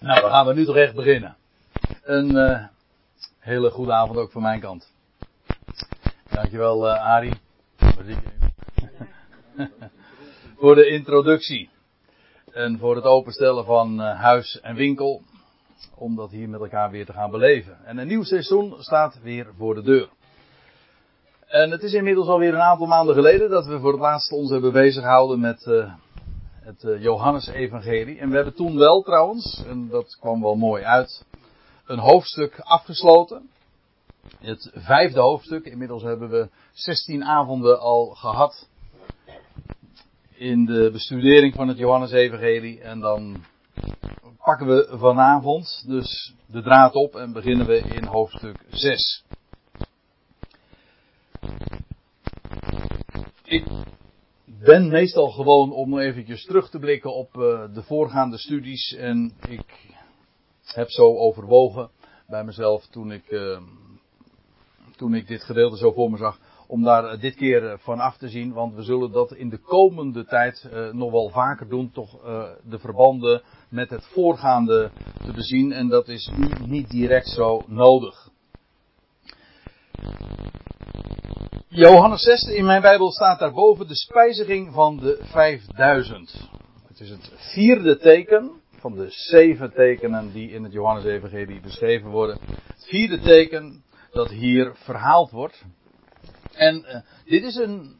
Nou, dan gaan we nu toch echt beginnen. Een uh, hele goede avond ook van mijn kant. Dankjewel, uh, Arie. voor de introductie. En voor het openstellen van uh, huis en winkel. Om dat hier met elkaar weer te gaan beleven. En een nieuw seizoen staat weer voor de deur. En het is inmiddels alweer een aantal maanden geleden dat we voor het laatst ons hebben bezig gehouden met het uh, Johannesevangelie. En we hebben toen wel trouwens, en dat kwam wel mooi uit, een hoofdstuk afgesloten. Het vijfde hoofdstuk. Inmiddels hebben we 16 avonden al gehad in de bestudering van het Johannesevangelie. En dan pakken we vanavond dus de draad op en beginnen we in hoofdstuk 6. Ik ben meestal gewoon om eventjes terug te blikken op uh, de voorgaande studies. En ik heb zo overwogen bij mezelf toen ik, uh, toen ik dit gedeelte zo voor me zag. Om daar dit keer van af te zien. Want we zullen dat in de komende tijd nog wel vaker doen. Toch de verbanden met het voorgaande te bezien. En dat is niet direct zo nodig. Johannes 6 in mijn Bijbel staat daarboven de spijziging van de 5000. Het is het vierde teken van de zeven tekenen die in het Johannes-evangelie beschreven worden. Het vierde teken dat hier verhaald wordt. En uh, dit is een,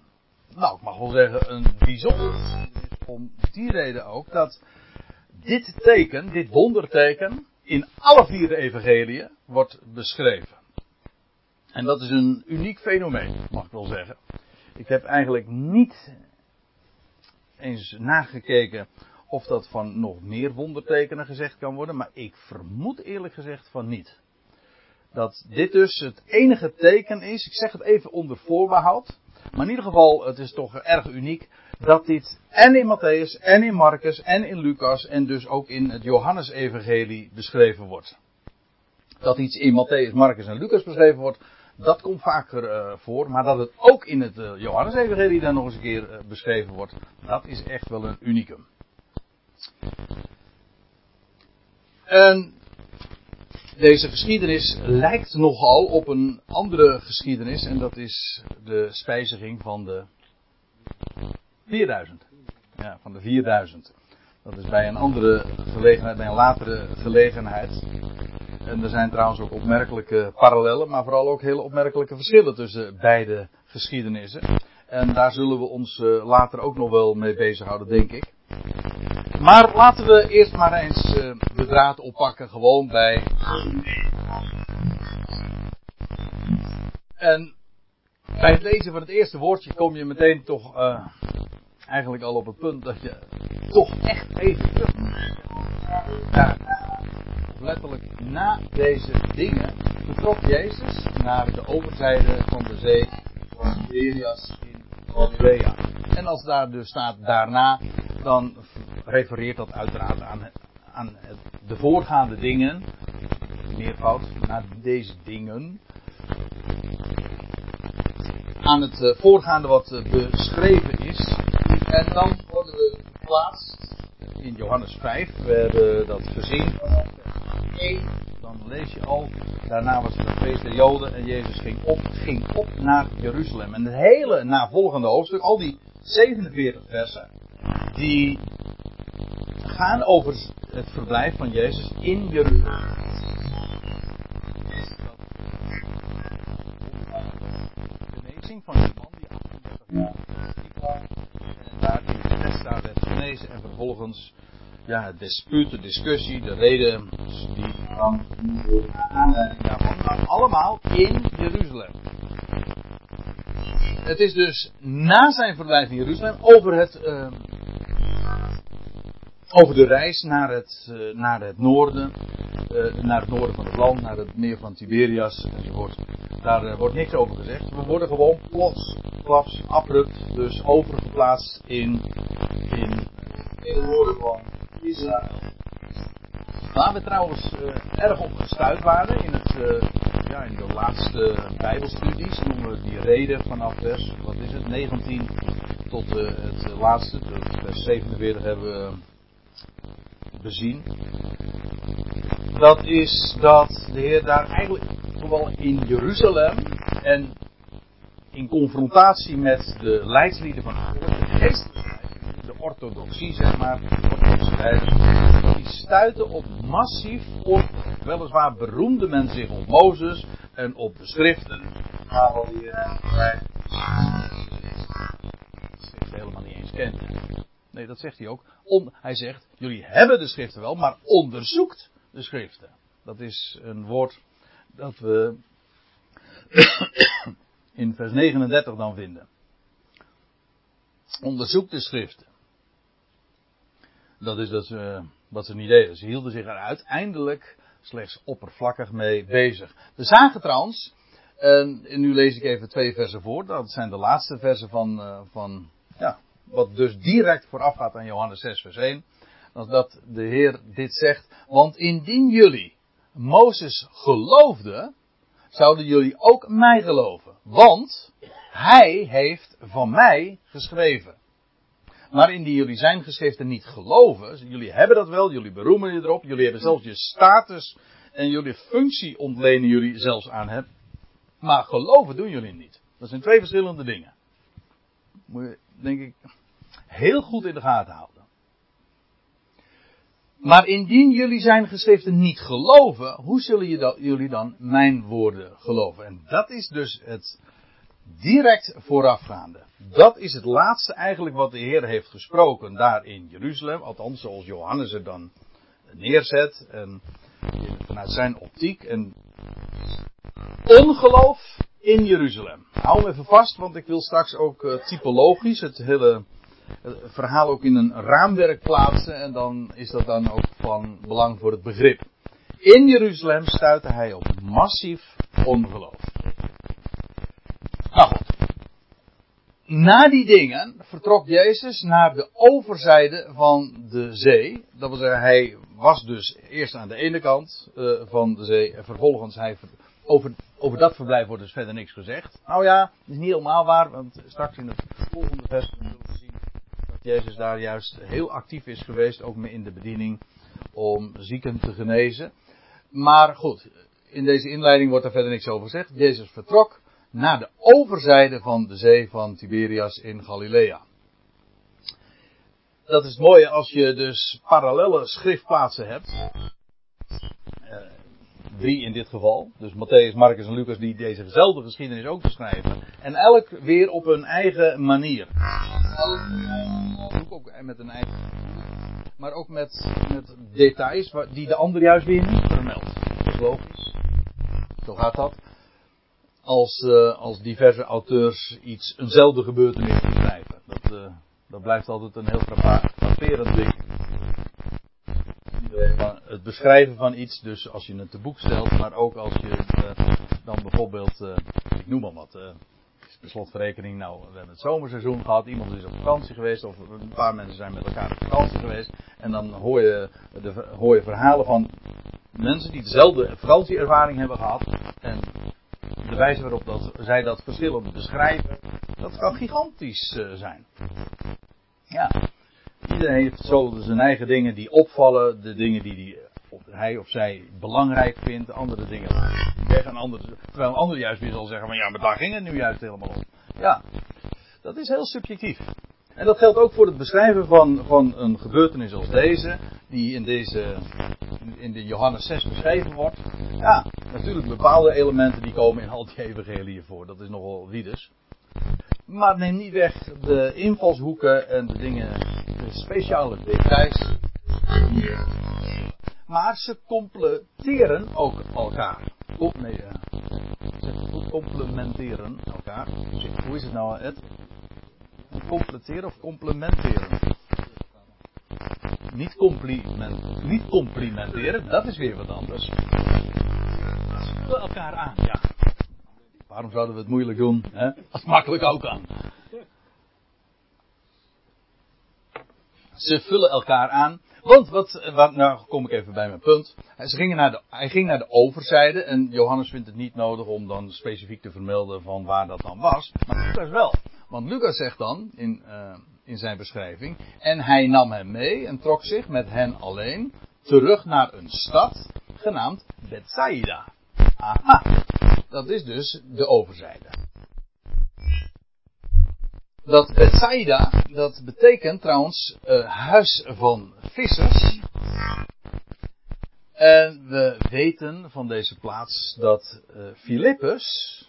nou ik mag wel zeggen, een bijzonder om die reden ook dat dit teken, dit wonderteken, in alle vier de evangeliën wordt beschreven. En dat is een uniek fenomeen, mag ik wel zeggen. Ik heb eigenlijk niet eens nagekeken of dat van nog meer wondertekenen gezegd kan worden, maar ik vermoed eerlijk gezegd van niet. Dat dit dus het enige teken is, ik zeg het even onder voorbehoud, maar in ieder geval, het is toch erg uniek, dat dit en in Matthäus en in Marcus en in Lucas en dus ook in het Johannesevangelie beschreven wordt. Dat iets in Matthäus, Marcus en Lucas beschreven wordt, dat komt vaker uh, voor, maar dat het ook in het uh, Johannes-evangelie dan nog eens een keer uh, beschreven wordt, dat is echt wel een unicum. En deze geschiedenis lijkt nogal op een andere geschiedenis, en dat is de spijziging van de 4000. Ja, van de 4000. Dat is bij een andere gelegenheid, bij een latere gelegenheid. En er zijn trouwens ook opmerkelijke parallellen, maar vooral ook hele opmerkelijke verschillen tussen beide geschiedenissen. En daar zullen we ons uh, later ook nog wel mee bezighouden, denk ik. Maar laten we eerst maar eens uh, de draad oppakken, gewoon bij. En bij het lezen van het eerste woordje kom je meteen toch uh, eigenlijk al op het punt dat je toch echt even terug letterlijk na deze dingen vertrok Jezus naar de overzijde van de zee van Tiberias in Galilea. En als daar dus staat daarna, dan refereert dat uiteraard aan, aan de voorgaande dingen, meervoud, naar deze dingen. Aan het eh, voorgaande wat eh, beschreven is. En dan worden we geplaatst in Johannes 5. We hebben dat gezien 1, dan lees je al, daarna was het feest der Joden en Jezus ging op, ging op naar Jeruzalem. En het hele navolgende hoofdstuk, al die 47 versen, die gaan over het verblijf van Jezus in Jeruzalem. De genezing van die man die 38 jaar daar in Bethesda werd genezen en vervolgens ja, het dispuut, de discussie, de reden die allemaal in Jeruzalem. Het is dus na zijn verblijf in Jeruzalem over het, uh, over de reis naar het, uh, naar het noorden, uh, naar het noorden van het land, naar het meer van Tiberias enzovoort. Daar wordt niks over gezegd. We worden gewoon plots, klaps, abrupt, dus overgeplaatst in, in, in het noorden van Israël. Waar we trouwens uh, erg op gestuurd waren in, het, uh, ja, in de laatste Bijbelstudies, noemen we die reden vanaf vers, wat is het, 19 tot het laatste, vers 47 hebben we bezien. dat is dat de Heer daar eigenlijk, vooral in Jeruzalem en in confrontatie met de leidslieden van de de orthodoxie zeg maar, die stuiten op massief op, weliswaar beroemde men zich op Mozes en op de schriften. Wat die schrift helemaal niet eens kent. Nee, dat zegt hij ook. hij zegt, jullie hebben de schriften wel, maar onderzoekt de schriften. Dat is een woord dat we in vers 39 dan vinden. Onderzoek de schriften. Dat is dat ze, wat ze niet deden. Ze hielden zich er uiteindelijk slechts oppervlakkig mee bezig. We zagen trouwens, en nu lees ik even twee versen voor. Dat zijn de laatste versen van, eh, van ja, wat dus direct voorafgaat aan Johannes 6 vers 1. Dat de Heer dit zegt. Want indien jullie Mozes geloofden, zouden jullie ook mij geloven. Want hij heeft van mij geschreven. Maar indien jullie zijn geschriften niet geloven, jullie hebben dat wel, jullie beroemen je erop, jullie hebben zelfs je status en jullie functie ontlenen jullie zelfs aan hem. Maar geloven doen jullie niet. Dat zijn twee verschillende dingen. Moet je, denk ik, heel goed in de gaten houden. Maar indien jullie zijn geschriften niet geloven, hoe zullen jullie dan mijn woorden geloven? En dat is dus het direct voorafgaande. Dat is het laatste eigenlijk wat de Heer heeft gesproken daar in Jeruzalem. Althans, zoals Johannes het dan neerzet. En vanuit zijn optiek. En ongeloof in Jeruzalem. Hou me even vast, want ik wil straks ook uh, typologisch het hele verhaal ook in een raamwerk plaatsen. En dan is dat dan ook van belang voor het begrip. In Jeruzalem stuitte hij op massief ongeloof. Nou goed. Na die dingen vertrok Jezus naar de overzijde van de zee. Dat wil zeggen, hij was dus eerst aan de ene kant uh, van de zee. En vervolgens hij over, over dat verblijf wordt dus verder niks gezegd. Nou ja, dat is niet helemaal waar, want straks in het volgende vers zullen we zien dat Jezus daar juist heel actief is geweest, ook in de bediening, om zieken te genezen. Maar goed, in deze inleiding wordt er verder niks over gezegd. Jezus vertrok naar de overzijde van de zee van Tiberias in Galilea. Dat is het mooie als je dus parallele schriftplaatsen hebt. Uh, drie in dit geval. Dus Matthäus, Marcus en Lucas die dezezelfde geschiedenis ook beschrijven. En elk weer op hun eigen manier. Ook met een eigen. Maar ook met, met details die de ander juist weer niet vermeldt. Dat is logisch. Zo gaat dat als, uh, als diverse auteurs iets, eenzelfde gebeurtenis beschrijven. Dat, uh, dat blijft altijd een heel frapperend ding. Het beschrijven van iets, dus als je het te boek stelt, maar ook als je uh, dan bijvoorbeeld, ik noem maar wat, per slotverrekening, nou, we hebben het zomerseizoen gehad, iemand is op vakantie geweest, of een paar mensen zijn met elkaar op vakantie geweest, en dan hoor je, de, hoor je verhalen van mensen die dezelfde vakantieervaring hebben gehad, en de wijze waarop dat, zij dat verschillend beschrijven, dat kan gigantisch uh, zijn. Ja, iedereen heeft zo zijn eigen dingen die opvallen, de dingen die, die of hij of zij belangrijk vindt, andere dingen weg en andere, terwijl een ander juist weer zal zeggen van ja, maar daar ging het nu juist helemaal om. Ja, dat is heel subjectief. En dat geldt ook voor het beschrijven van, een gebeurtenis als deze, die in deze, in de Johannes 6 beschreven wordt. Ja, natuurlijk bepaalde elementen die komen in al die evangeliën voor, dat is nogal wiedes. Maar neem niet weg de invalshoeken en de dingen, de speciale details. Maar ze completeren ook elkaar. Oh, nee, uh, ze complementeren elkaar. Hoe is het nou, Ed? Completeren of complementeren? Niet, compliment, niet complimenteren, dat is weer wat anders. Ze vullen elkaar aan, ja. Waarom zouden we het moeilijk doen? Hè? Als makkelijk ook aan. Ze vullen elkaar aan. Want wat, wat, nou kom ik even bij mijn punt. Naar de, hij ging naar de overzijde en Johannes vindt het niet nodig om dan specifiek te vermelden van waar dat dan was. Maar Lucas wel. Want Lucas zegt dan in, uh, in zijn beschrijving. En hij nam hem mee en trok zich met hen alleen terug naar een stad genaamd Bethsaida. Aha, dat is dus de overzijde. Dat Bethsaida, dat betekent trouwens uh, huis van vissers. En we weten van deze plaats dat uh, Filippus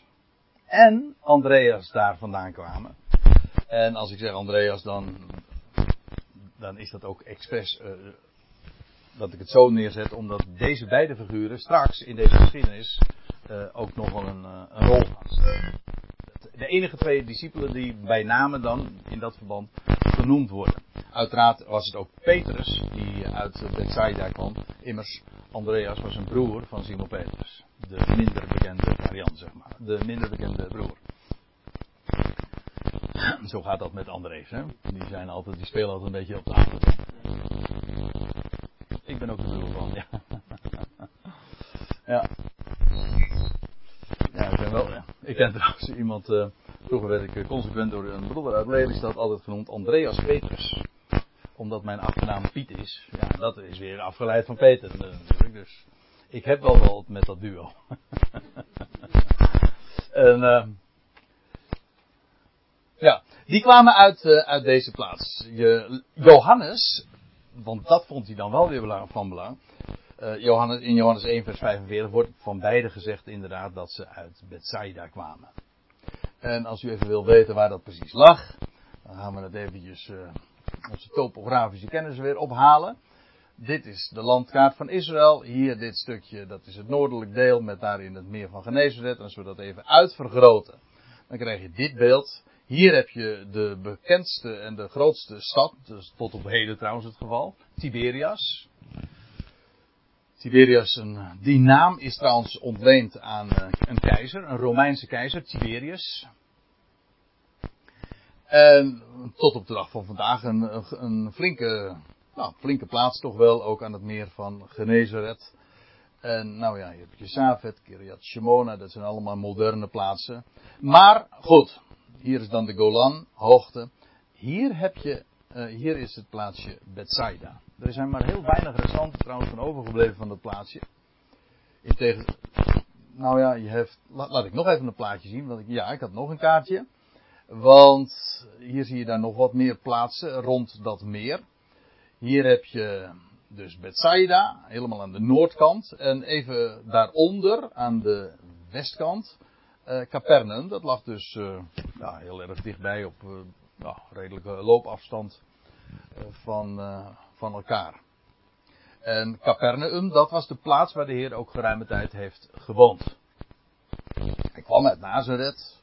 en Andreas daar vandaan kwamen. En als ik zeg Andreas, dan, dan is dat ook expres uh, dat ik het zo neerzet, omdat deze beide figuren straks in deze geschiedenis uh, ook nog wel een, een rol gaan spelen. De enige twee discipelen die bij name dan in dat verband genoemd worden. Uiteraard was het ook Petrus die uit Bethsaida kwam. Immers, Andreas was een broer van Simon Petrus. De minder bekende variant, zeg maar. De minder bekende broer. Zo gaat dat met Andrees, hè. Die, zijn altijd, die spelen altijd een beetje op de achtergrond. Ik ben ook de broer van, ja. ja. Ja, ik ben wel. Ik ken trouwens iemand, uh, vroeger werd ik consequent door een broeder uit Lelystad altijd genoemd Andreas Petrus. Omdat mijn achternaam Piet is. Ja, dat is weer afgeleid van Peter natuurlijk. Dus ik heb wel wat met dat duo. en, uh, ja, die kwamen uit, uit deze plaats. Je, Johannes, want dat vond hij dan wel weer van belang. Johannes, in Johannes 1 vers 45 wordt van beide gezegd inderdaad dat ze uit Bethsaida kwamen. En als u even wil weten waar dat precies lag, dan gaan we het eventjes uh, onze topografische kennis weer ophalen. Dit is de landkaart van Israël. Hier dit stukje, dat is het noordelijk deel met daarin het meer van Genezaret. En als we dat even uitvergroten, dan krijg je dit beeld. Hier heb je de bekendste en de grootste stad, dus tot op heden trouwens het geval, Tiberias. Tiberias, een, die naam is trouwens ontleend aan uh, een keizer, een Romeinse keizer, Tiberius. En tot op de dag van vandaag een, een flinke, nou, flinke plaats toch wel, ook aan het meer van Genezaret. En nou ja, je hebt Jesafet, Kiryat Shemona, dat zijn allemaal moderne plaatsen. Maar goed, hier is dan de Golan, hoogte. Hier heb je, uh, hier is het plaatsje Bethsaida. Er zijn maar heel weinig restanten trouwens van overgebleven van dat plaatsje. In tegen, nou ja, je hebt, laat, ik nog even een plaatje zien, want ik, ja, ik had nog een kaartje. Want hier zie je daar nog wat meer plaatsen rond dat meer. Hier heb je dus Bethsaida, helemaal aan de noordkant. En even daaronder, aan de westkant, uh, Capernaum. Dat lag dus ja, heel erg dichtbij op uh, ja, redelijke loopafstand van, van elkaar. En Capernaum, dat was de plaats waar de Heer ook geruime tijd heeft gewoond. Hij kwam uit Nazareth.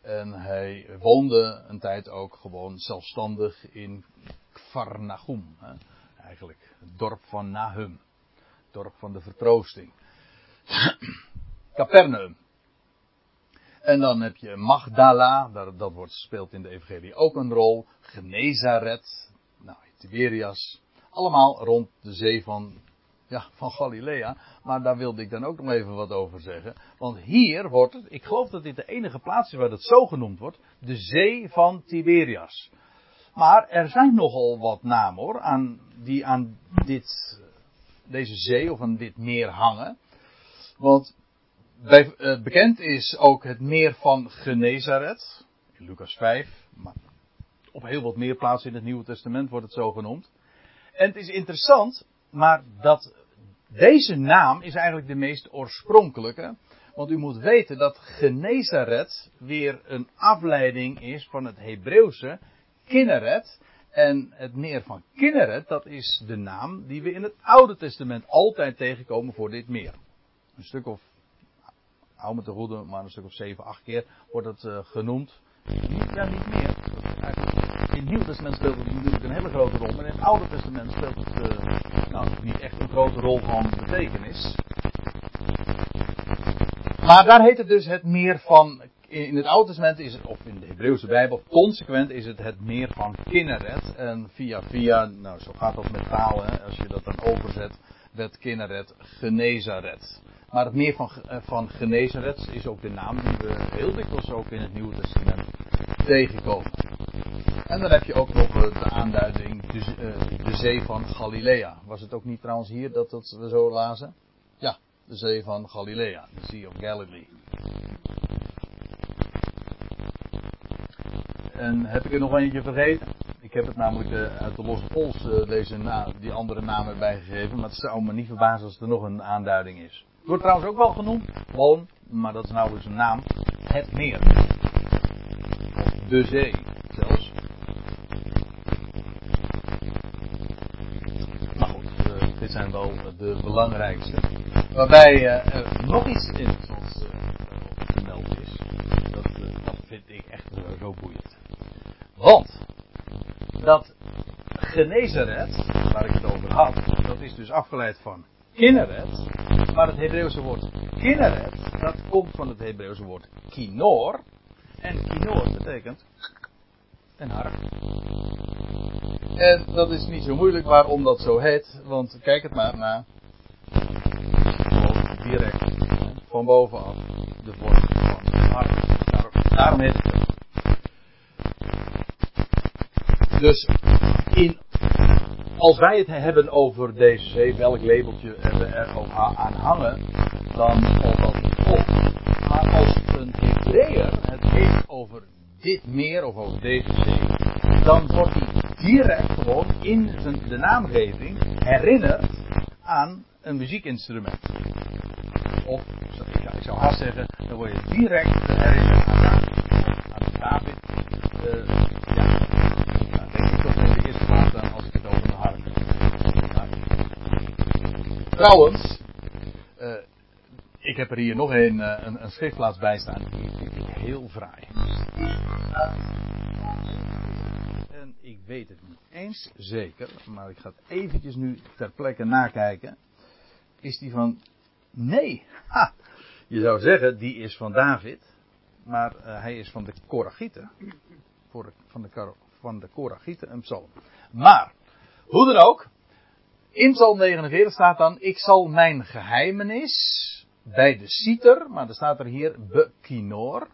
En hij woonde een tijd ook gewoon zelfstandig in Kvarnachum. Eigenlijk het dorp van Nahum. Het dorp van de vertroosting. Capernaum. En dan heb je Magdala, dat, wordt, speelt in de Evangelie ook een rol. Genezaret, Tiberias. Allemaal rond de zee van, ja, van Galilea. Maar daar wilde ik dan ook nog even wat over zeggen. Want hier wordt het, ik geloof dat dit de enige plaats is waar het zo genoemd wordt, de zee van Tiberias. Maar er zijn nogal wat namen hoor, aan, die aan dit, deze zee of aan dit meer hangen. Want uh, bekend is ook het meer van Genezaret, in Lucas 5, maar op heel wat meer plaatsen in het Nieuwe Testament wordt het zo genoemd. En het is interessant, maar dat deze naam is eigenlijk de meest oorspronkelijke. Want u moet weten dat Genezaret weer een afleiding is van het Hebreeuwse Kinneret. En het meer van Kinneret, dat is de naam die we in het Oude Testament altijd tegenkomen voor dit meer. Een stuk of, hou me te goede, maar een stuk of zeven, acht keer wordt het uh, genoemd. Niet, niet meer. In het Nieuwe Testament speelt het natuurlijk een hele grote rol, maar in het Oude Testament speelt het uh, nou, niet echt een grote rol van betekenis. Maar daar heet het dus het meer van in het Oude Testament is het, of in de Hebreeuwse Bijbel, consequent is het het meer van Kinneret. En via via, nou zo gaat dat met taal, hè, als je dat dan overzet, werd Kinneret Genezaret. Maar het meer van, van Genezaret is ook de naam die we heel dikwijls ook in het Nieuwe Testament tegenkomen. En dan heb je ook nog de aanduiding, de, de zee van Galilea. Was het ook niet trouwens hier dat, dat we zo lazen? Ja, de zee van Galilea, de Sea of Galilee. En heb ik er nog eentje vergeten? Ik heb het namelijk uh, uit de losse pols uh, deze die andere naam erbij gegeven, maar het zou me niet verbazen als er nog een aanduiding is. Het wordt trouwens ook wel genoemd, gewoon, maar dat is nauwelijks een naam, het meer. De zee, zelfs. Zijn wel de belangrijkste. Waarbij er nog iets interessants vermeld is. Dat, dat vind ik echt zo boeiend. Want dat Genezeret, waar ik het over had, dat is dus afgeleid van Kinneret. Maar het Hebreeuwse woord Kinneret, dat komt van het Hebreeuwse woord Kinor. En Kinor betekent een harp. En dat is niet zo moeilijk waarom dat zo heet, want kijk het maar naar. Direct, van bovenaf, de vorm van een harp. Daarom Dus in, als wij het hebben over deze zee, welk labeltje we er ook aan hangen, dan valt dat niet op. Maar als een Hebreeër het heeft over dit meer of over deze zee, dan wordt hij direct gewoon in de naamgeving herinnerd aan een muziekinstrument. Of, ik zou haast zeggen, dan word je direct herinnerd aan, aan David. Uh, Trouwens, uh, ik heb er hier nog een, uh, een, een schriftplaats bij staan. Die vind ik heel fraai. Weet het niet eens zeker, maar ik ga het eventjes nu ter plekke nakijken. Is die van. Nee! Je zou zeggen, die is van David. Maar uh, hij is van de Koragieten. Van de, van de Koragieten, een psalm. Maar, hoe dan ook. In Psalm 49 staat dan: Ik zal mijn geheimenis bij de citer, maar er staat er hier bekinor.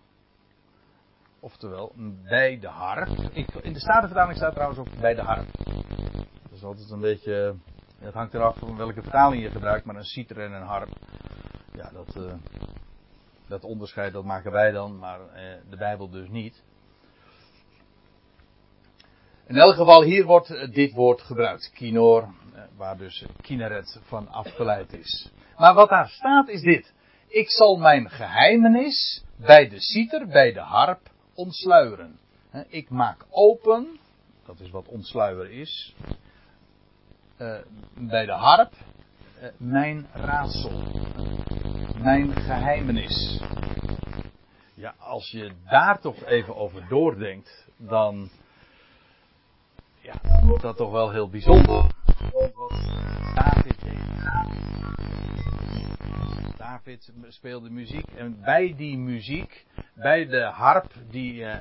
Oftewel, bij de harp. Ik, in de Statenvertaling staat trouwens ook bij de harp. Dat is altijd een beetje. Het hangt eraf van welke vertaling je gebruikt, maar een citer en een harp. Ja, dat, uh, dat onderscheid dat maken wij dan, maar uh, de Bijbel dus niet. In elk geval, hier wordt dit woord gebruikt. Kinor, eh, waar dus kineret van afgeleid is. Maar wat daar staat is dit. Ik zal mijn geheimenis bij de citer, bij de harp, ontsluieren. Ik maak open, dat is wat ontsluieren is, uh, bij de harp, uh, mijn raadsel. Mijn geheimenis. Ja, als je daar toch even over doordenkt, dan ja, wordt dat toch wel heel bijzonder. Wat Speelde muziek en bij die muziek, bij de harp die, uh,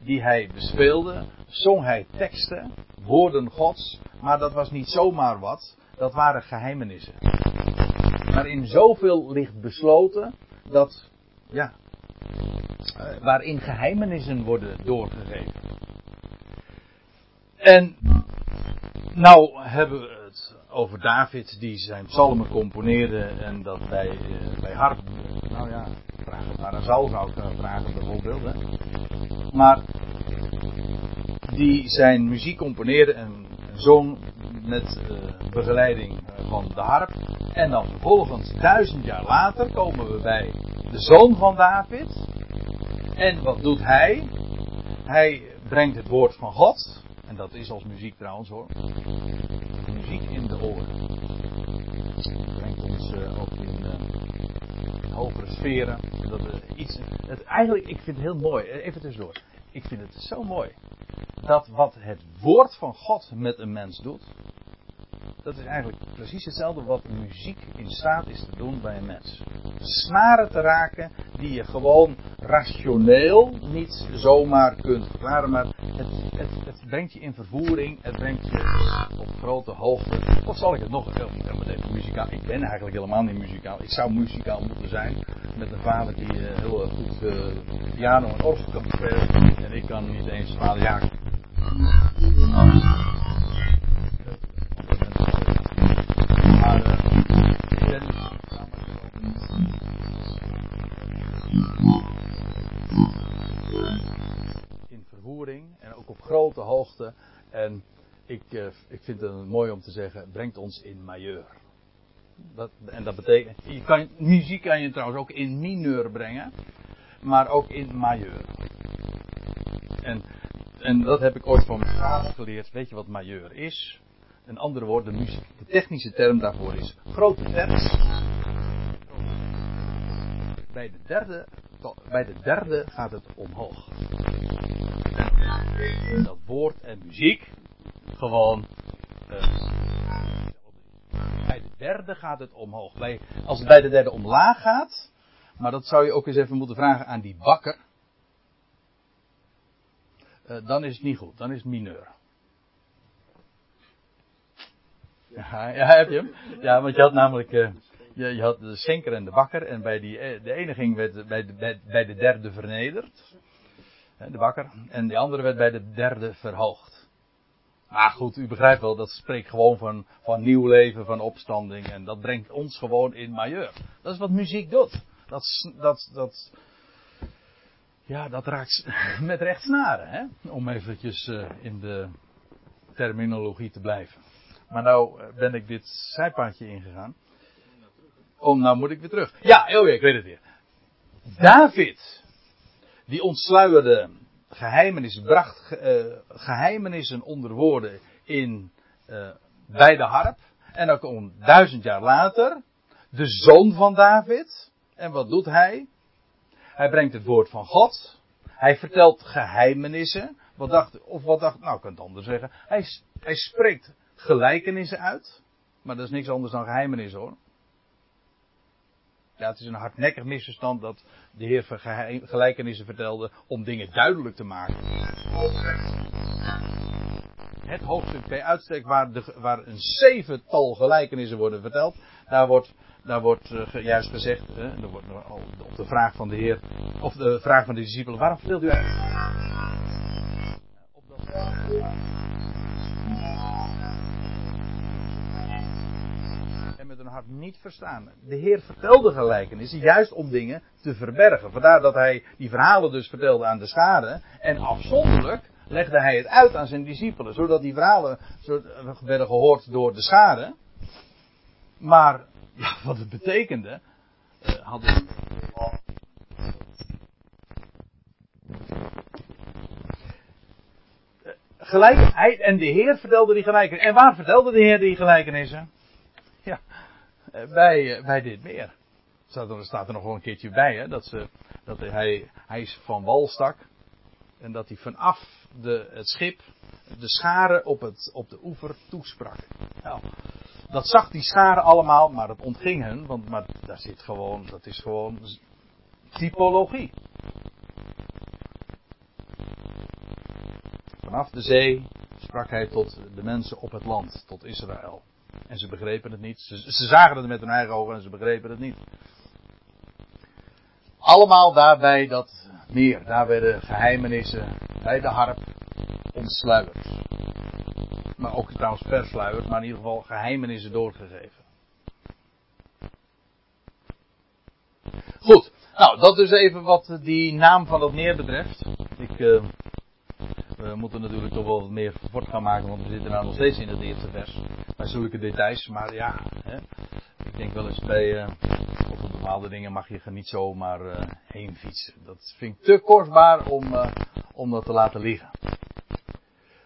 die hij bespeelde, zong hij teksten, woorden gods, maar dat was niet zomaar wat, dat waren geheimenissen. Maar in zoveel ligt besloten dat, ja, uh, waarin geheimenissen worden doorgegeven. En nou hebben we over David die zijn psalmen componeerde en dat bij, uh, bij harp. Nou ja, vraag het maar aan Saul zou ik vragen bijvoorbeeld. Maar die zijn muziek componeerde en zong met uh, begeleiding van de harp. En dan vervolgens duizend jaar later komen we bij de zoon van David. En wat doet hij? Hij brengt het woord van God en dat is als muziek trouwens hoor. Oren. Dat brengt ons ook in uh, hogere sferen. Dat iets, het, eigenlijk, ik vind het heel mooi. Eh, even tussendoor. Ik vind het zo mooi. Dat wat het woord van God met een mens doet. Dat is eigenlijk precies hetzelfde wat muziek in staat is te doen bij een mens. Snaren te raken die je gewoon rationeel niet zomaar kunt verklaren, maar het, brengt je in vervoering, het brengt je op grote hoogte. Of zal ik het nog even niet met deze muzikaal? Ik ben eigenlijk helemaal niet muzikaal. Ik zou muzikaal moeten zijn. Met een vader die eh, heel goed eh, piano en orgel kan spelen. En ik kan niet eens vader ja. Maar eh, ik ben... En ik, uh, ik vind het mooi om te zeggen, brengt ons in majeur. Dat, en dat betekent, je kan, muziek kan je trouwens ook in mineur brengen, maar ook in majeur. En, en dat heb ik ooit van mijn vader geleerd. Weet je wat majeur is? Een andere woord, de, muziek, de technische term daarvoor is grote terts. Bij de derde, bij de derde gaat het omhoog. Dat woord en muziek gewoon. Uh, bij de derde gaat het omhoog. Bij, als het bij de derde omlaag gaat, maar dat zou je ook eens even moeten vragen aan die bakker. Uh, dan is het niet goed, dan is het mineur. Ja, ja, heb je hem? Ja, want je had namelijk. Je, je, had de schenker en de bakker. En bij die, de ene ging werd bij, de, bij, bij de derde vernederd. De bakker. En de andere werd bij de derde verhoogd. Maar goed, u begrijpt wel, dat spreekt gewoon van, van nieuw leven, van opstanding. En dat brengt ons gewoon in majeur. Dat is wat muziek doet. Dat, dat, dat, ja, dat raakt met recht snaren, hè? Om eventjes uh, in de terminologie te blijven. Maar nou ben ik dit zijpaadje ingegaan. Oh, nou moet ik weer terug. Ja, oh ja, ik weet het weer. David, die ontsluierde geheimenissen, bracht uh, geheimenissen onder woorden in, uh, bij de harp. En dan komt duizend jaar later de zoon van David. En wat doet hij? Hij brengt het woord van God. Hij vertelt geheimenissen. Wat dacht, of wat dacht, nou ik kan het anders zeggen. Hij, hij spreekt gelijkenissen uit. Maar dat is niks anders dan geheimenissen hoor. Het is een hardnekkig misverstand dat de Heer gelijkenissen vertelde om dingen duidelijk te maken. Het hoofdstuk bij uitstek waar, een zevental gelijkenissen worden verteld, daar wordt, daar wordt uh, juist gezegd, uh, wordt, uh, op de vraag van de Heer, of de vraag van de discipelen, waarom vertelt u uit? Op dat niet verstaan. De Heer vertelde gelijkenissen juist om dingen te verbergen. Vandaar dat hij die verhalen dus vertelde aan de schade. En afzonderlijk legde hij het uit aan zijn discipelen. Zodat die verhalen werden gehoord door de schade. Maar ja, wat het betekende. Uh, hadden. Gelijk, en de Heer vertelde die gelijkenissen. En waar vertelde de Heer die gelijkenissen? Bij, bij dit meer. Staat er, staat er nog wel een keertje bij, hè, dat, ze, dat hij, hij is van wal stak. En dat hij vanaf de, het schip de scharen op, het, op de oever toesprak. Nou, dat zag die scharen allemaal, maar dat ontging hen, want maar daar zit gewoon, dat is gewoon typologie. Vanaf de zee sprak hij tot de mensen op het land, tot Israël. En ze begrepen het niet. Ze, ze zagen het met hun eigen ogen en ze begrepen het niet. Allemaal daarbij dat meer. Daar werden geheimenissen bij de harp ontsluierd. Maar ook trouwens versluierd, maar in ieder geval geheimenissen doorgegeven. Goed, nou dat is even wat die naam van het meer betreft. Ik, uh, we moeten natuurlijk toch wel meer fort gaan maken, want we zitten nou nog steeds in het eerste vers. Bij zulke details, maar ja, hè, ik denk wel eens bij, uh, bepaalde dingen mag je er niet zomaar uh, heen fietsen. Dat vind ik te kostbaar om, uh, om dat te laten liggen.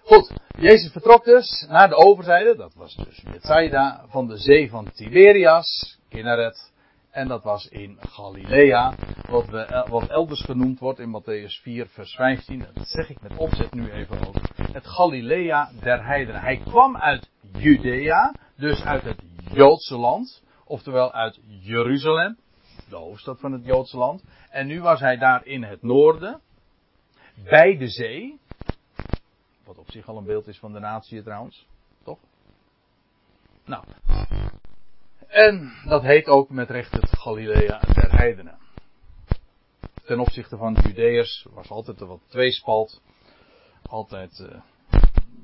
Goed, Jezus vertrok dus naar de overzijde, dat was dus Bethsaida, van de zee van Tiberias, Kinneret, en dat was in Galilea, wat, wat elders genoemd wordt in Matthäus 4, vers 15. Dat zeg ik met opzet nu even ook. Het Galilea der heidenen. Hij kwam uit Judea, dus uit het Joodse land, oftewel uit Jeruzalem, de hoofdstad van het Joodse land. En nu was hij daar in het noorden, bij de zee, wat op zich al een beeld is van de natie trouwens, toch? Nou, en dat heet ook met recht het Galilea der heidenen. Ten opzichte van de Judeërs was altijd er wat tweespalt. Altijd uh,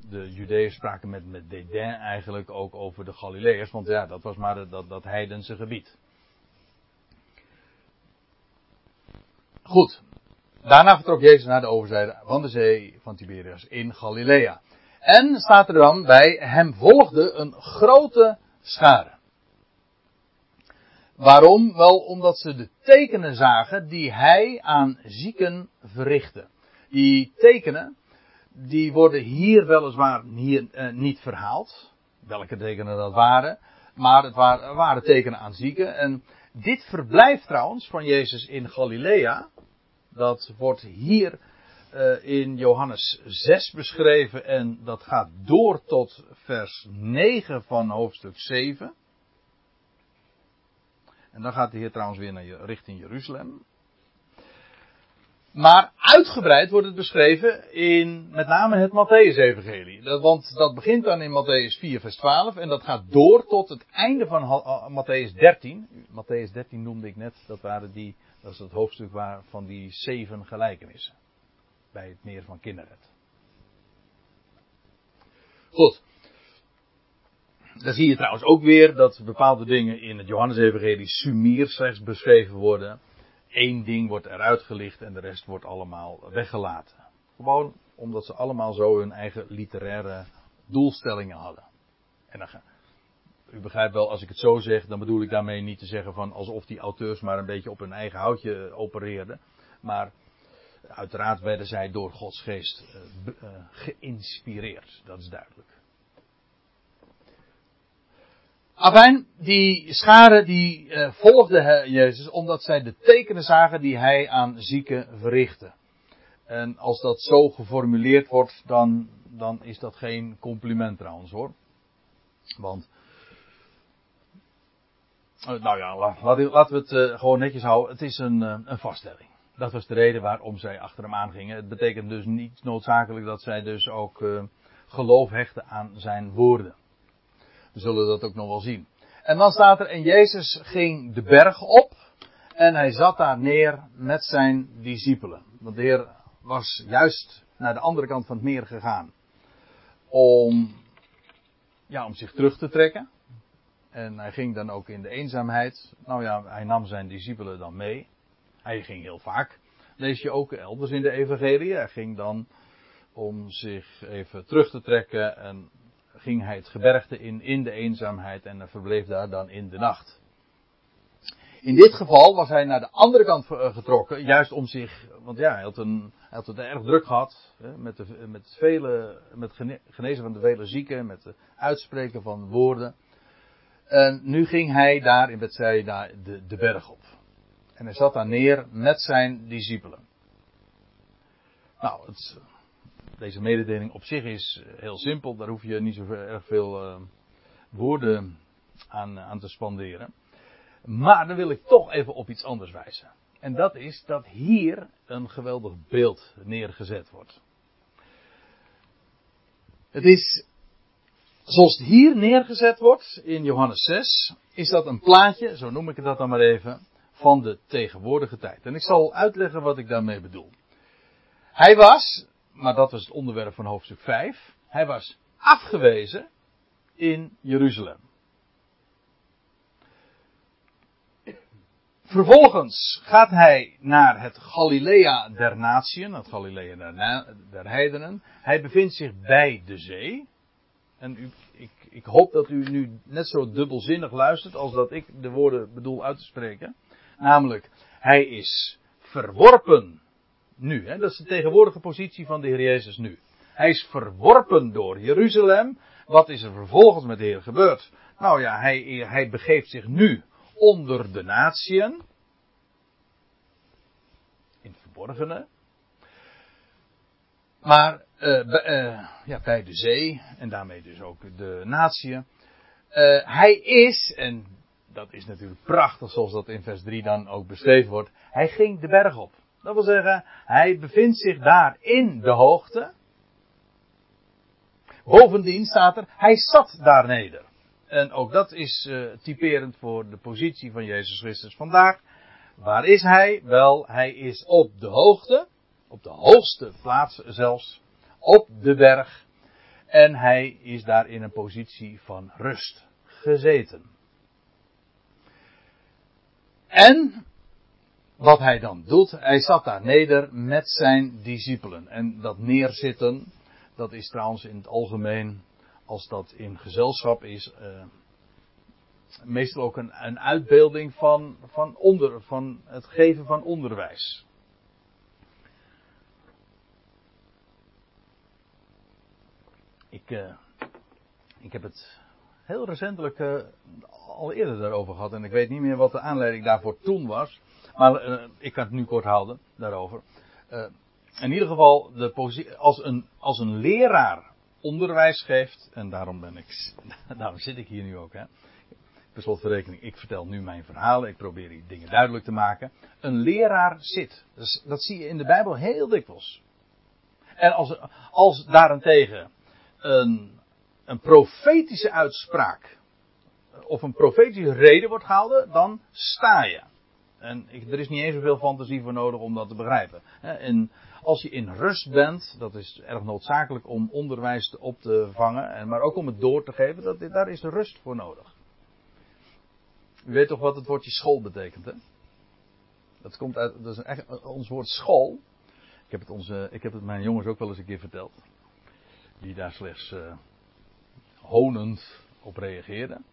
de Judeërs spraken met, met dédain eigenlijk ook over de Galileërs. Want ja, dat was maar dat, dat heidense gebied. Goed. Daarna vertrok Jezus naar de overzijde van de zee van Tiberias in Galilea. En staat er dan bij, hem volgde een grote schare. Waarom? Wel omdat ze de tekenen zagen die hij aan zieken verrichtte. Die tekenen, die worden hier weliswaar hier, eh, niet verhaald. Welke tekenen dat waren. Maar het waren, tekenen aan zieken. En dit verblijf trouwens van Jezus in Galilea. Dat wordt hier uh, in Johannes 6 beschreven. En dat gaat door tot vers 9 van hoofdstuk 7. En dan gaat de Heer trouwens weer naar richting Jeruzalem. Maar uitgebreid wordt het beschreven in met name het Matthäus-evangelie. Want dat begint dan in Matthäus 4, vers 12 en dat gaat door tot het einde van Matthäus 13. Matthäus 13 noemde ik net, dat, waren die, dat is het hoofdstuk waar, van die zeven gelijkenissen. Bij het meer van Kinneret. Goed. Dan zie je trouwens ook weer dat bepaalde dingen in het Johannes-evangelie sumier slechts beschreven worden. Eén ding wordt eruit gelicht en de rest wordt allemaal weggelaten. Gewoon omdat ze allemaal zo hun eigen literaire doelstellingen hadden. En dan, u begrijpt wel, als ik het zo zeg, dan bedoel ik daarmee niet te zeggen van alsof die auteurs maar een beetje op hun eigen houtje opereerden. Maar uiteraard werden zij door Gods geest uh, geïnspireerd, dat is duidelijk. Afijn, die schade die uh, volgde Jezus omdat zij de tekenen zagen die hij aan zieken verrichtte. En als dat zo geformuleerd wordt, dan, dan is dat geen compliment trouwens hoor. Want, uh, nou ja, laten we het uh, gewoon netjes houden. Het is een, een vaststelling. Dat was de reden waarom zij achter hem aangingen. Het betekent dus niet noodzakelijk dat zij dus ook geloof hechten aan zijn woorden. We zullen dat ook nog wel zien. En dan staat er, en Jezus ging de berg op en hij zat daar neer met zijn discipelen. Want de Heer was juist naar de andere kant van het meer gegaan om, ja, om zich terug te trekken. En hij ging dan ook in de eenzaamheid. Nou ja, hij nam zijn discipelen dan mee. Hij ging heel vaak. Lees je ook elders in de evangelie. Hij ging dan om zich even terug te trekken en ging hij het gebergte in, in de eenzaamheid en verbleef daar dan in de nacht. In dit geval was hij naar de andere kant eh, getrokken, juist om zich, want ja, hij had, een, hij had het erg druk gehad, hè, met, de, met, vele, met genezen van de vele zieken, met het uitspreken van woorden. En nu ging hij daar in Bethsaida de, de berg op. En hij zat daar neer met zijn discipelen. Nou, het, deze mededeling op zich is eh, heel simpel. Daar hoef je niet zo erg veel uh, woorden aan, aan te spanderen. Maar dan wil ik toch even op iets anders wijzen. En dat is dat hier een geweldig beeld neergezet wordt. Het is, zoals het hier neergezet wordt in Johannes 6, is dat een plaatje, zo noem ik het dat dan maar even, van de tegenwoordige tijd. En ik zal uitleggen wat ik daarmee bedoel. Hij was, maar dat was het onderwerp van hoofdstuk 5. Hij was afgewezen in Jeruzalem. Vervolgens gaat hij naar het Galilea der Natieën, het Galilea der, der Heidenen. Hij bevindt zich bij de zee. En u, ik, ik hoop dat u nu net zo dubbelzinnig luistert als dat ik de woorden bedoel uit te spreken. Namelijk, hij is verworpen nu. Hè? Dat is de tegenwoordige positie van de Heer Jezus nu. Hij is verworpen door Jeruzalem. Wat is er vervolgens met de Heer gebeurd? Nou ja, hij, hij begeeft zich nu onder de natieën. In het verborgene. Maar uh, ja, bij de zee en daarmee dus ook de natieën. Uh, hij is, en dat is natuurlijk prachtig zoals dat in vers 3 dan ook beschreven wordt, hij ging de berg op. Dat wil zeggen, hij bevindt zich daar in de hoogte. Bovendien staat er, hij zat daar neder. En ook dat is uh, typerend voor de positie van Jezus Christus vandaag. Waar is hij? Wel, hij is op de hoogte, op de hoogste plaats zelfs, op de berg. En hij is daar in een positie van rust gezeten. En wat hij dan doet, hij zat daar neder met zijn discipelen. En dat neerzitten, dat is trouwens in het algemeen, als dat in gezelschap is, uh, meestal ook een, een uitbeelding van, van, onder, van het geven van onderwijs. Ik, uh, ik heb het heel recentelijk uh, al eerder daarover gehad en ik weet niet meer wat de aanleiding daarvoor toen was. Maar uh, ik kan het nu kort houden daarover. in ieder geval, de als, een, als een leraar onderwijs geeft, en daarom ben ik, daarom zit ik hier nu ook, hè. Per slotverrekening, ik vertel nu mijn verhalen, ik probeer die dingen duidelijk te maken. Een leraar zit. Dat zie je in de Bijbel heel dikwijls. En als, als daarentegen een, een profetische uitspraak of een profetische reden wordt gehouden, dan sta je. En er is niet eens zoveel fantasie voor nodig om dat te begrijpen. En als je in rust bent, dat is erg noodzakelijk om onderwijs op te vangen, maar ook om het door te geven, dat, daar is rust voor nodig. U weet toch wat het woordje school betekent, hè? Dat komt uit, dat is echt, ons woord school. Ik heb, het onze, ik heb het mijn jongens ook wel eens een keer verteld. Die daar slechts uh, honend op reageerden.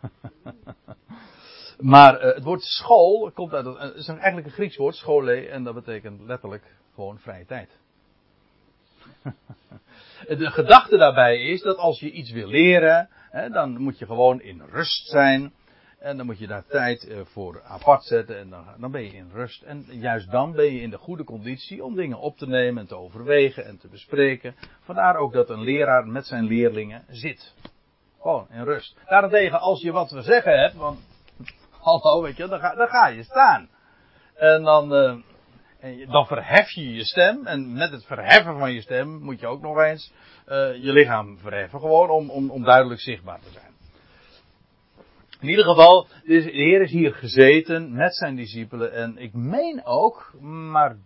maar uh, het woord school komt uit, het is eigenlijk een Grieks woord, schole, en dat betekent letterlijk gewoon vrije tijd. De gedachte daarbij is dat als je iets wil leren, hè, dan moet je gewoon in rust zijn. En dan moet je daar tijd eh, voor apart zetten en dan, dan ben je in rust. En juist dan ben je in de goede conditie om dingen op te nemen en te overwegen en te bespreken. Vandaar ook dat een leraar met zijn leerlingen zit. Gewoon in rust. Daarentegen, als je wat te zeggen hebt, want hallo, weet je, dan ga, je staan. En dan, uh, en dan verhef je je stem. En met het verheffen van je stem moet je ook nog eens uh, je lichaam verheffen. Gewoon om, om, om duidelijk zichtbaar te zijn. In ieder geval, de Heer is hier gezeten met zijn discipelen. En ik meen ook, maar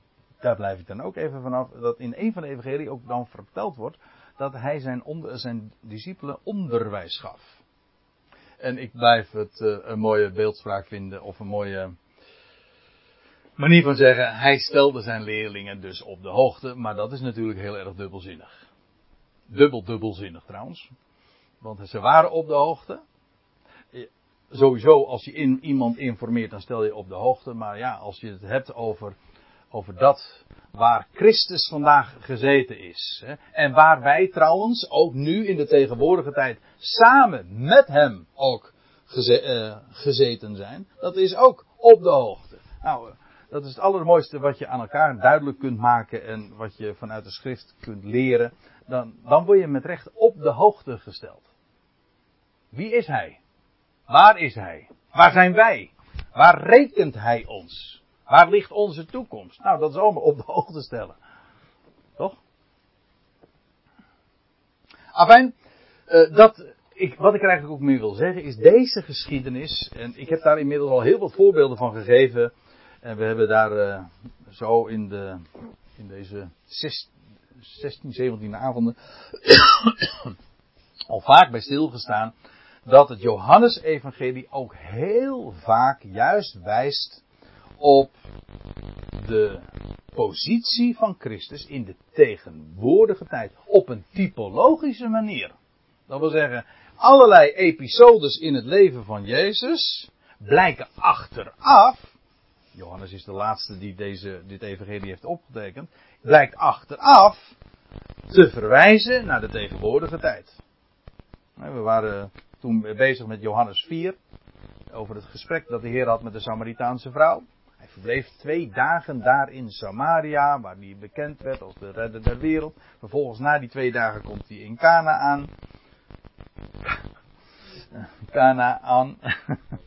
daar blijf ik dan ook even vanaf, dat in een van de evangelie ook dan verteld wordt dat hij zijn, zijn discipelen onderwijs gaf. En ik blijf het uh, een mooie beeldspraak vinden, of een mooie manier van zeggen, hij stelde zijn leerlingen dus op de hoogte, maar dat is natuurlijk heel erg dubbelzinnig. Dubbel dubbelzinnig trouwens. Want ze waren op de hoogte, sowieso als je in, iemand informeert, dan stel je op de hoogte. Maar ja, als je het hebt over, over dat waar Christus vandaag gezeten is. En waar wij trouwens ook nu in de tegenwoordige tijd samen met hem ook uh, gezeten zijn. Dat is ook op de hoogte. Nou, eh, dat is het allermooiste wat je aan elkaar duidelijk kunt maken en wat je vanuit de schrift kunt leren. Dan, dan word je met recht op de hoogte gesteld. Wie is hij? Waar is Hij? Waar zijn wij? Waar rekent Hij ons? Waar ligt onze toekomst? Nou, dat is allemaal op de hoogte stellen. Toch? Afijn, uh, dat, ik, wat ik er eigenlijk ook mee wil zeggen is deze geschiedenis, en ik heb daar inmiddels al heel wat voorbeelden van gegeven, en we hebben daar uh, zo in, de, in deze 16, 17 avonden al vaak bij stilgestaan dat het Johannesevangelie ook heel vaak juist wijst op de positie van Christus in de tegenwoordige tijd. Op een typologische manier. Dat wil zeggen, allerlei episodes in het leven van Jezus blijken achteraf. Johannes is de laatste die deze, dit evangelie heeft opgetekend. Blijkt achteraf te verwijzen naar de tegenwoordige tijd. We waren toen bezig met Johannes 4. Over het gesprek dat de Heer had met de Samaritaanse vrouw. Verbleef twee dagen daar in Samaria, waar hij bekend werd als de redder der wereld. Vervolgens na die twee dagen komt hij in Cana aan. Cana aan.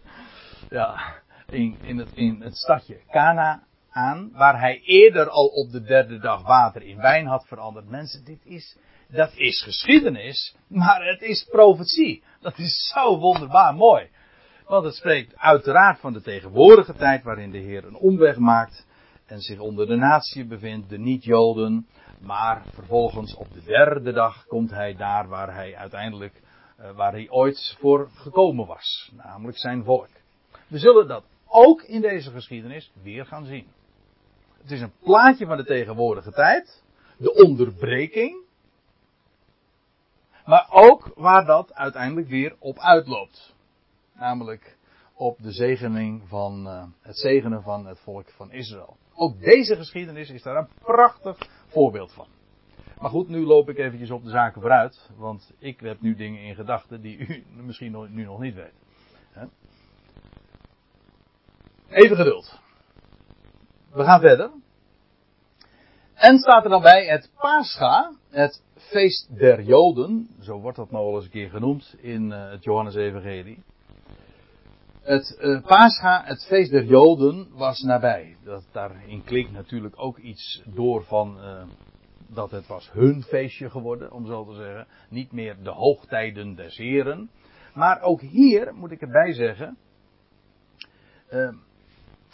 ja, in, in, het, in het stadje Cana aan, waar hij eerder al op de derde dag water in wijn had veranderd. Mensen, dit is, dat is geschiedenis, maar het is profetie. Dat is zo wonderbaar mooi. Want het spreekt uiteraard van de tegenwoordige tijd waarin de Heer een omweg maakt en zich onder de natie bevindt, de niet-Joden. Maar vervolgens op de derde dag komt hij daar waar hij uiteindelijk, uh, waar hij ooit voor gekomen was. Namelijk zijn volk. We zullen dat ook in deze geschiedenis weer gaan zien. Het is een plaatje van de tegenwoordige tijd, de onderbreking, maar ook waar dat uiteindelijk weer op uitloopt. Namelijk op de zegening van, uh, het zegenen van het volk van Israël. Ook deze geschiedenis is daar een prachtig voorbeeld van. Maar goed, nu loop ik eventjes op de zaken vooruit, want ik heb nu dingen in gedachten die u misschien nu nog niet weet. Even geduld. We gaan verder. En staat er dan bij het Pascha, het feest der Joden, zo wordt dat nou al eens een keer genoemd in uh, het Johannes-evangelie. Het uh, Pascha, het feest der Joden, was nabij. Dat, daarin klinkt natuurlijk ook iets door van uh, dat het was hun feestje geworden, om zo te zeggen. Niet meer de hoogtijden des Heren. Maar ook hier moet ik erbij zeggen,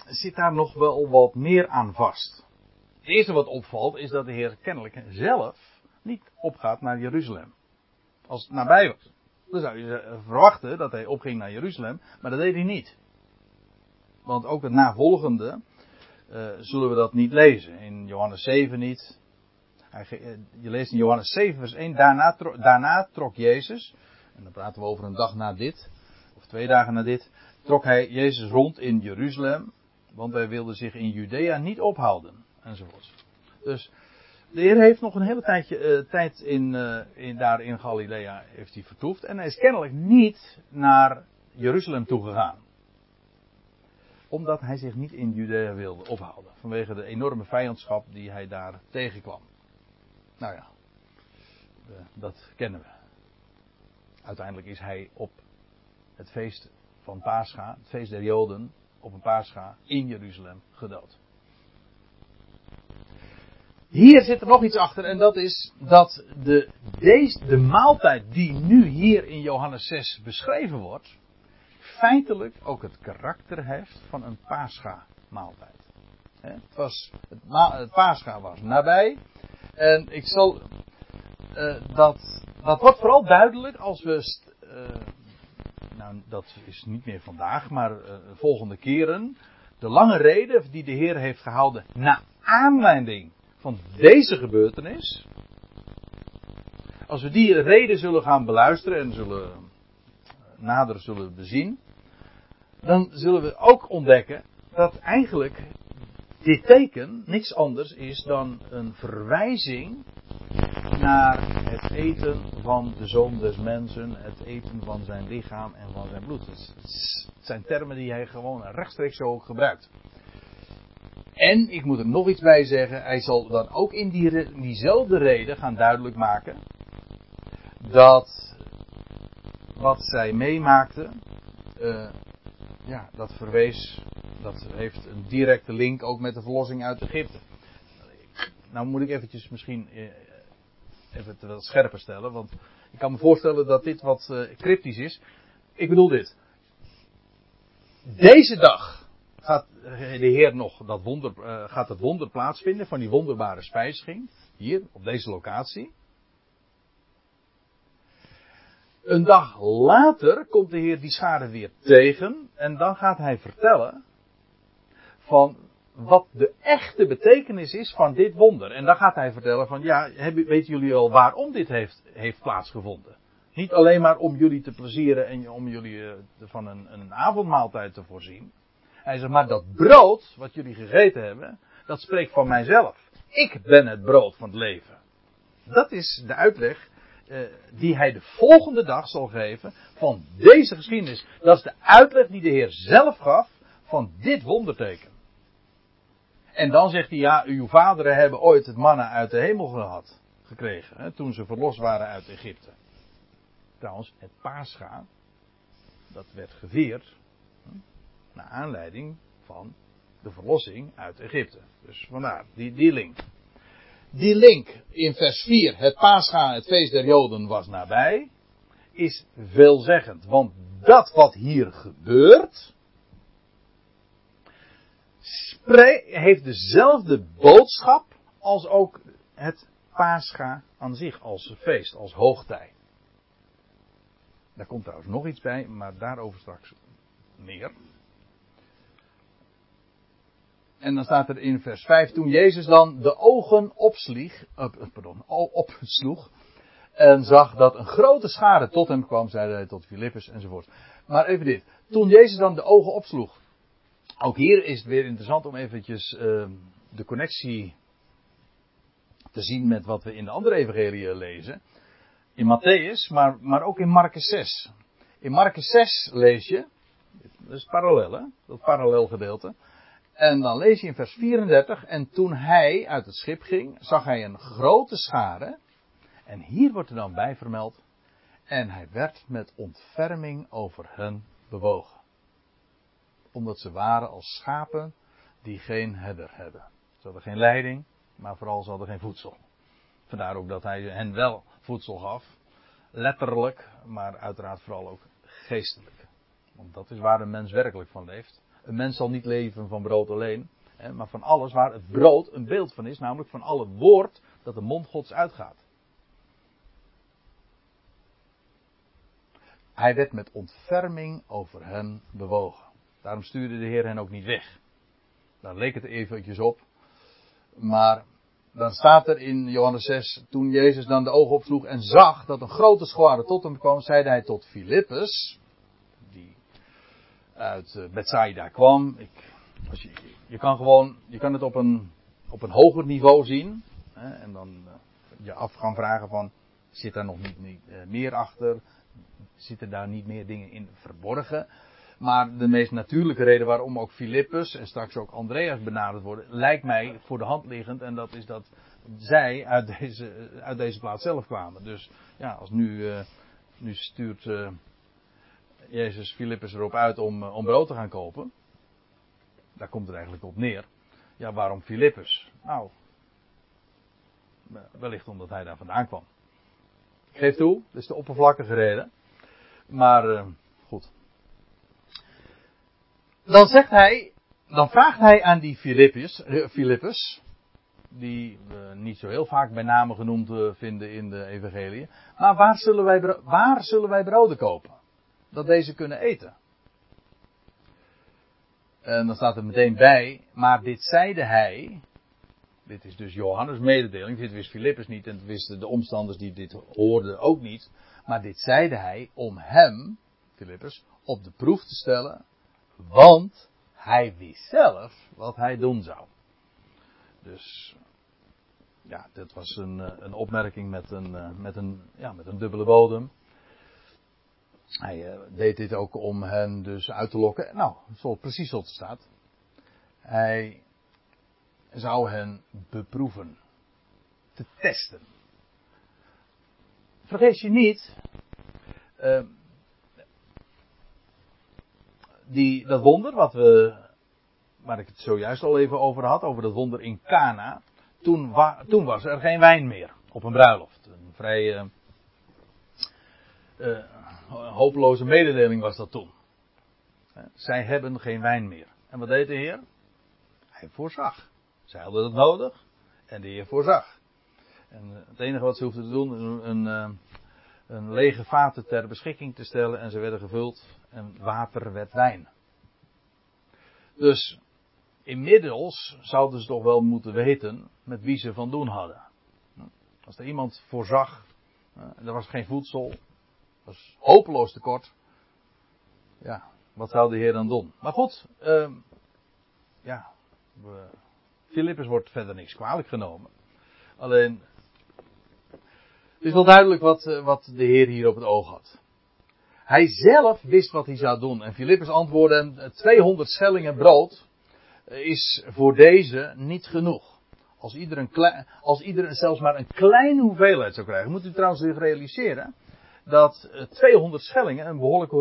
zit daar nog wel wat meer aan vast. Het eerste wat opvalt is dat de Heer kennelijk zelf niet opgaat naar Jeruzalem. Als het nabij was. Dan zou je verwachten dat hij opging naar Jeruzalem, maar dat deed hij niet. Want ook het navolgende uh, zullen we dat niet lezen. In Johannes 7 niet. Eh, je leest in Johannes 7 vers 1. Daarna, daarna trok Jezus, en dan praten we over een dag na dit, of twee dagen na dit, trok hij Jezus rond in Jeruzalem. Want hij wilde zich in Judea niet ophouden. Enzovoort. Dus de Heer heeft nog een hele tijdje, uh, tijd in, uh, in, daar in Galilea heeft hij vertoefd. En hij is kennelijk niet naar Jeruzalem toegegaan. Omdat hij zich niet in Judea wilde ophouden. Vanwege de enorme vijandschap die hij daar tegenkwam. Nou ja, dat kennen we. Uiteindelijk is hij op het feest van Pascha, het feest der Joden, op een paascha in Jeruzalem gedood. Hier zit er nog iets achter en dat is dat de, deze, de maaltijd die nu hier in Johannes 6 beschreven wordt, feitelijk ook het karakter heeft van een paascha maaltijd. Het, was, het, paascha was nabij en ik zal, uh, dat, wordt vooral duidelijk als we uh, nou, dat is niet meer vandaag, maar uh, volgende keren. De lange reden die de Heer heeft gehouden na aanleiding van deze gebeurtenis. Als we die reden zullen gaan beluisteren en zullen eh, nader zullen bezien, dan zullen we ook ontdekken dat eigenlijk dit teken niks anders is dan een verwijzing naar het eten van de zoon des mensen, het eten van zijn lichaam en van zijn bloed. Het zijn termen die hij gewoon rechtstreeks zo gebruikt. En ik moet er nog iets bij zeggen, hij zal dan ook in, die, diezelfde reden gaan duidelijk maken dat wat zij meemaakten, uh, ja, dat verwees, dat heeft een directe link ook met de verlossing uit Egypte. Nou moet ik eventjes misschien eh, even het wat scherper stellen. Want ik kan me voorstellen dat dit wat uh, cryptisch is. Ik bedoel dit. Deze dag gaat de Heer nog dat wonder, uh, gaat het wonder plaatsvinden van die wonderbare spijziging. Hier, op deze locatie. Een dag later komt de Heer die schade weer tegen. En dan gaat hij vertellen van wat de echte betekenis is van dit wonder. En dan gaat hij vertellen van, ja, weten jullie al waarom dit heeft, heeft plaatsgevonden? Niet alleen maar om jullie te plezieren en om jullie uh, van een, een avondmaaltijd te voorzien. Hij zegt, maar dat brood wat jullie gegeten hebben, dat spreekt van mijzelf. Ik ben het brood van het leven. Dat is de uitleg uh, die hij de volgende dag zal geven van deze geschiedenis. Dat is de uitleg die de Heer zelf gaf van dit wonderteken. En dan zegt hij, ja, uw vaderen hebben ooit het manna uit de hemel gehad, gekregen, hè, toen ze verlost waren uit Egypte. Trouwens, het paascha, dat werd gevierd, naar aanleiding van de verlossing uit Egypte. Dus vandaar, die, die link. Die link in vers 4, het paascha, het feest der Joden was nabij, is veelzeggend. Want dat wat hier gebeurt, heeft dezelfde boodschap als ook het Pascha aan zich, als feest, als hoogtij. Daar komt trouwens nog iets bij, maar daarover straks meer. En dan staat er in vers 5, toen Jezus dan de ogen opslieg, uh, pardon, opsloeg, en zag dat een grote schade tot hem kwam, zeide hij tot Filippus enzovoort. Maar even dit, toen Jezus dan de ogen opsloeg, ook hier is het weer interessant om eventjes uh, de connectie te zien met wat we in de andere evangelieën lezen. In Matthäus, maar, maar ook in Marcus 6. In Marcus 6 lees je, dat is parallel hè, dat parallel gedeelte. En dan lees je in vers 34, en toen hij uit het schip ging, zag hij een grote schare. En hier wordt er dan bij vermeld, en hij werd met ontferming over hen bewogen. Omdat ze waren als schapen die geen herder hebben. Ze hadden geen leiding, maar vooral ze hadden geen voedsel. Vandaar ook dat hij hen wel voedsel gaf. Letterlijk, maar uiteraard vooral ook geestelijk. Want dat is waar een mens werkelijk van leeft. Een mens zal niet leven van brood alleen, hè, maar van alles waar het brood een beeld van is, namelijk van alle woord dat de mond Gods uitgaat. Hij werd met ontferming over hen bewogen. Daarom stuurde de Heer hen ook niet weg. Daar leek het eventjes op. Maar dan staat er in Johannes 6, toen Jezus dan de ogen opsloeg en zag dat een grote schare tot hem kwam, zeide hij tot Filippus, uit eh, Bethsaida kwam. Ik, je, je kan gewoon, je kan het op een, op een hoger niveau zien. Hè, en dan uh, je af gaan vragen van, zit daar nog niet, niet uh, meer achter? Zitten daar niet meer dingen in verborgen? Maar de meest natuurlijke reden waarom ook Filippus en straks ook Andreas benaderd worden, lijkt mij voor de hand liggend. En dat is dat zij uit deze, uit deze plaats zelf kwamen. Dus ja, als nu, nu stuurt Jezus Filippus erop uit om, uh, om brood te gaan kopen. Daar komt het eigenlijk op neer. Ja, waarom Filippus? Nou, wellicht omdat hij daar vandaan kwam. Geef toe, dat is de oppervlakkige reden. Maar goed. Dan zegt hij, dan vraagt hij aan die Filippus, Filippus die we niet zo heel vaak bij name genoemd vinden in de evangelie. Maar waar zullen wij, waar zullen wij kopen? Dat deze kunnen eten. En dan staat er meteen bij, maar dit zeide hij. Dit is dus Johannes' mededeling. Dit wist Filippus niet en wisten de omstanders die dit hoorden ook niet. Maar dit zeide hij om hem, Filippus, op de proef te stellen want hij wist zelf wat hij doen zou. Dus ja, dit was een, eh, een opmerking met een, eh, met, een, ja, met een dubbele bodem. Hij uh, deed dit ook om hen dus uit te lokken. Nou, precies zoals het staat. Hij zou hen beproeven. Te testen. Vergeet je niet. Uh, die, dat wonder wat we, waar ik het zojuist al even over had, over dat wonder in Cana. Toen, toen was er geen wijn meer op een bruiloft. Een vrij uh, uh, hopeloze mededeling was dat toen. Zij hebben geen wijn meer. En wat deed de Heer? Hij voorzag. Zij hadden het nodig en de Heer voorzag. En eh, het enige wat ze hoefden te doen, een, een, een lege vaten ter beschikking te stellen en ze werden gevuld en water werd wijn. Dus inmiddels zouden ze toch wel moeten weten met wie ze van doen hadden. Als er iemand voorzag, er was geen voedsel, was hopeloos tekort. Ja, wat zou de Heer dan doen? Maar goed, uh, ja, Filippus wordt verder niks kwalijk genomen. Alleen, het is wel duidelijk wat, eh, wat de Heer hier op het oog had. Hij zelf wist wat hij zou doen. En Filippus antwoordde 200 schellingen brood is voor deze niet genoeg. Als iedereen, als zelfs maar een kleine hoeveelheid zou krijgen. Moet u trouwens zich realiseren dat 200 schellingen een behoorlijke,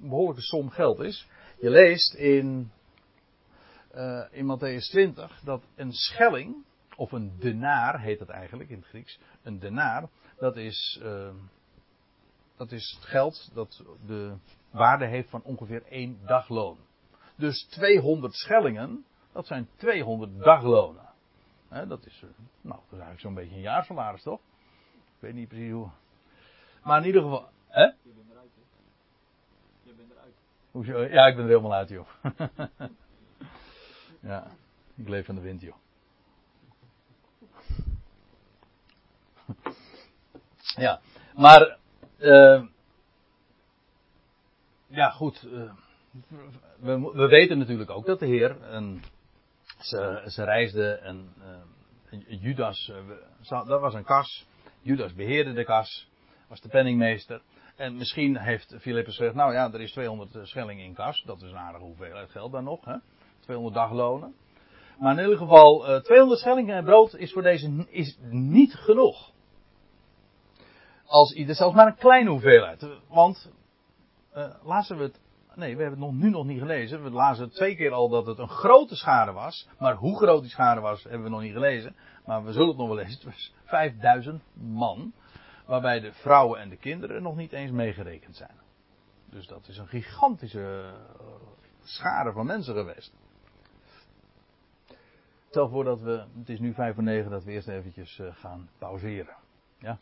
een behoorlijke som geld is. Je leest in, uh, in Matthäus 20 dat een schelling, of een denaar heet het eigenlijk in het Grieks, een denaar, dat is... Dat is het geld dat de waarde heeft van ongeveer één dagloon. Dus 200 schellingen, dat zijn 200 daglonen. dat is, eh, nou, dat is eigenlijk zo'n beetje een jaarsalaris, toch? Ik weet niet precies hoe. Maar in ieder geval, hè? Je bent eruit, hè? Je bent eruit. Ja, ik ben er helemaal uit, joh. ja. Ik leef van de wind, joh. Ja, maar. Uh, ja, goed. Uh, we, we, weten natuurlijk ook dat de Heer. een ze, ze reisden en. Uh, Judas. dat was een kas. Judas beheerde de kas. Was de penningmeester. En misschien heeft Filippus gezegd, nou ja, er is 200 schellingen in kas. Dat is een aardige hoeveelheid geld dan nog. Hè? 200 daglonen. Maar in ieder geval, uh, 200 schellingen brood is voor deze is niet genoeg. Als ieder, zelfs maar een kleine hoeveelheid. Want, uh, lazen we het, nee, we hebben het nog, nu nog niet gelezen. We lazen twee keer al dat het een grote schade was. Maar hoe groot die schade was, hebben we nog niet gelezen. Maar we zullen het nog wel lezen. Het was 5000 man. Waarbij de vrouwen en de kinderen nog niet eens meegerekend zijn. Dus dat is een gigantische uh, schade van mensen geweest. Stel voor dat we, het is nu vijf voor negen, dat we eerst eventjes uh, gaan pauzeren. Ja.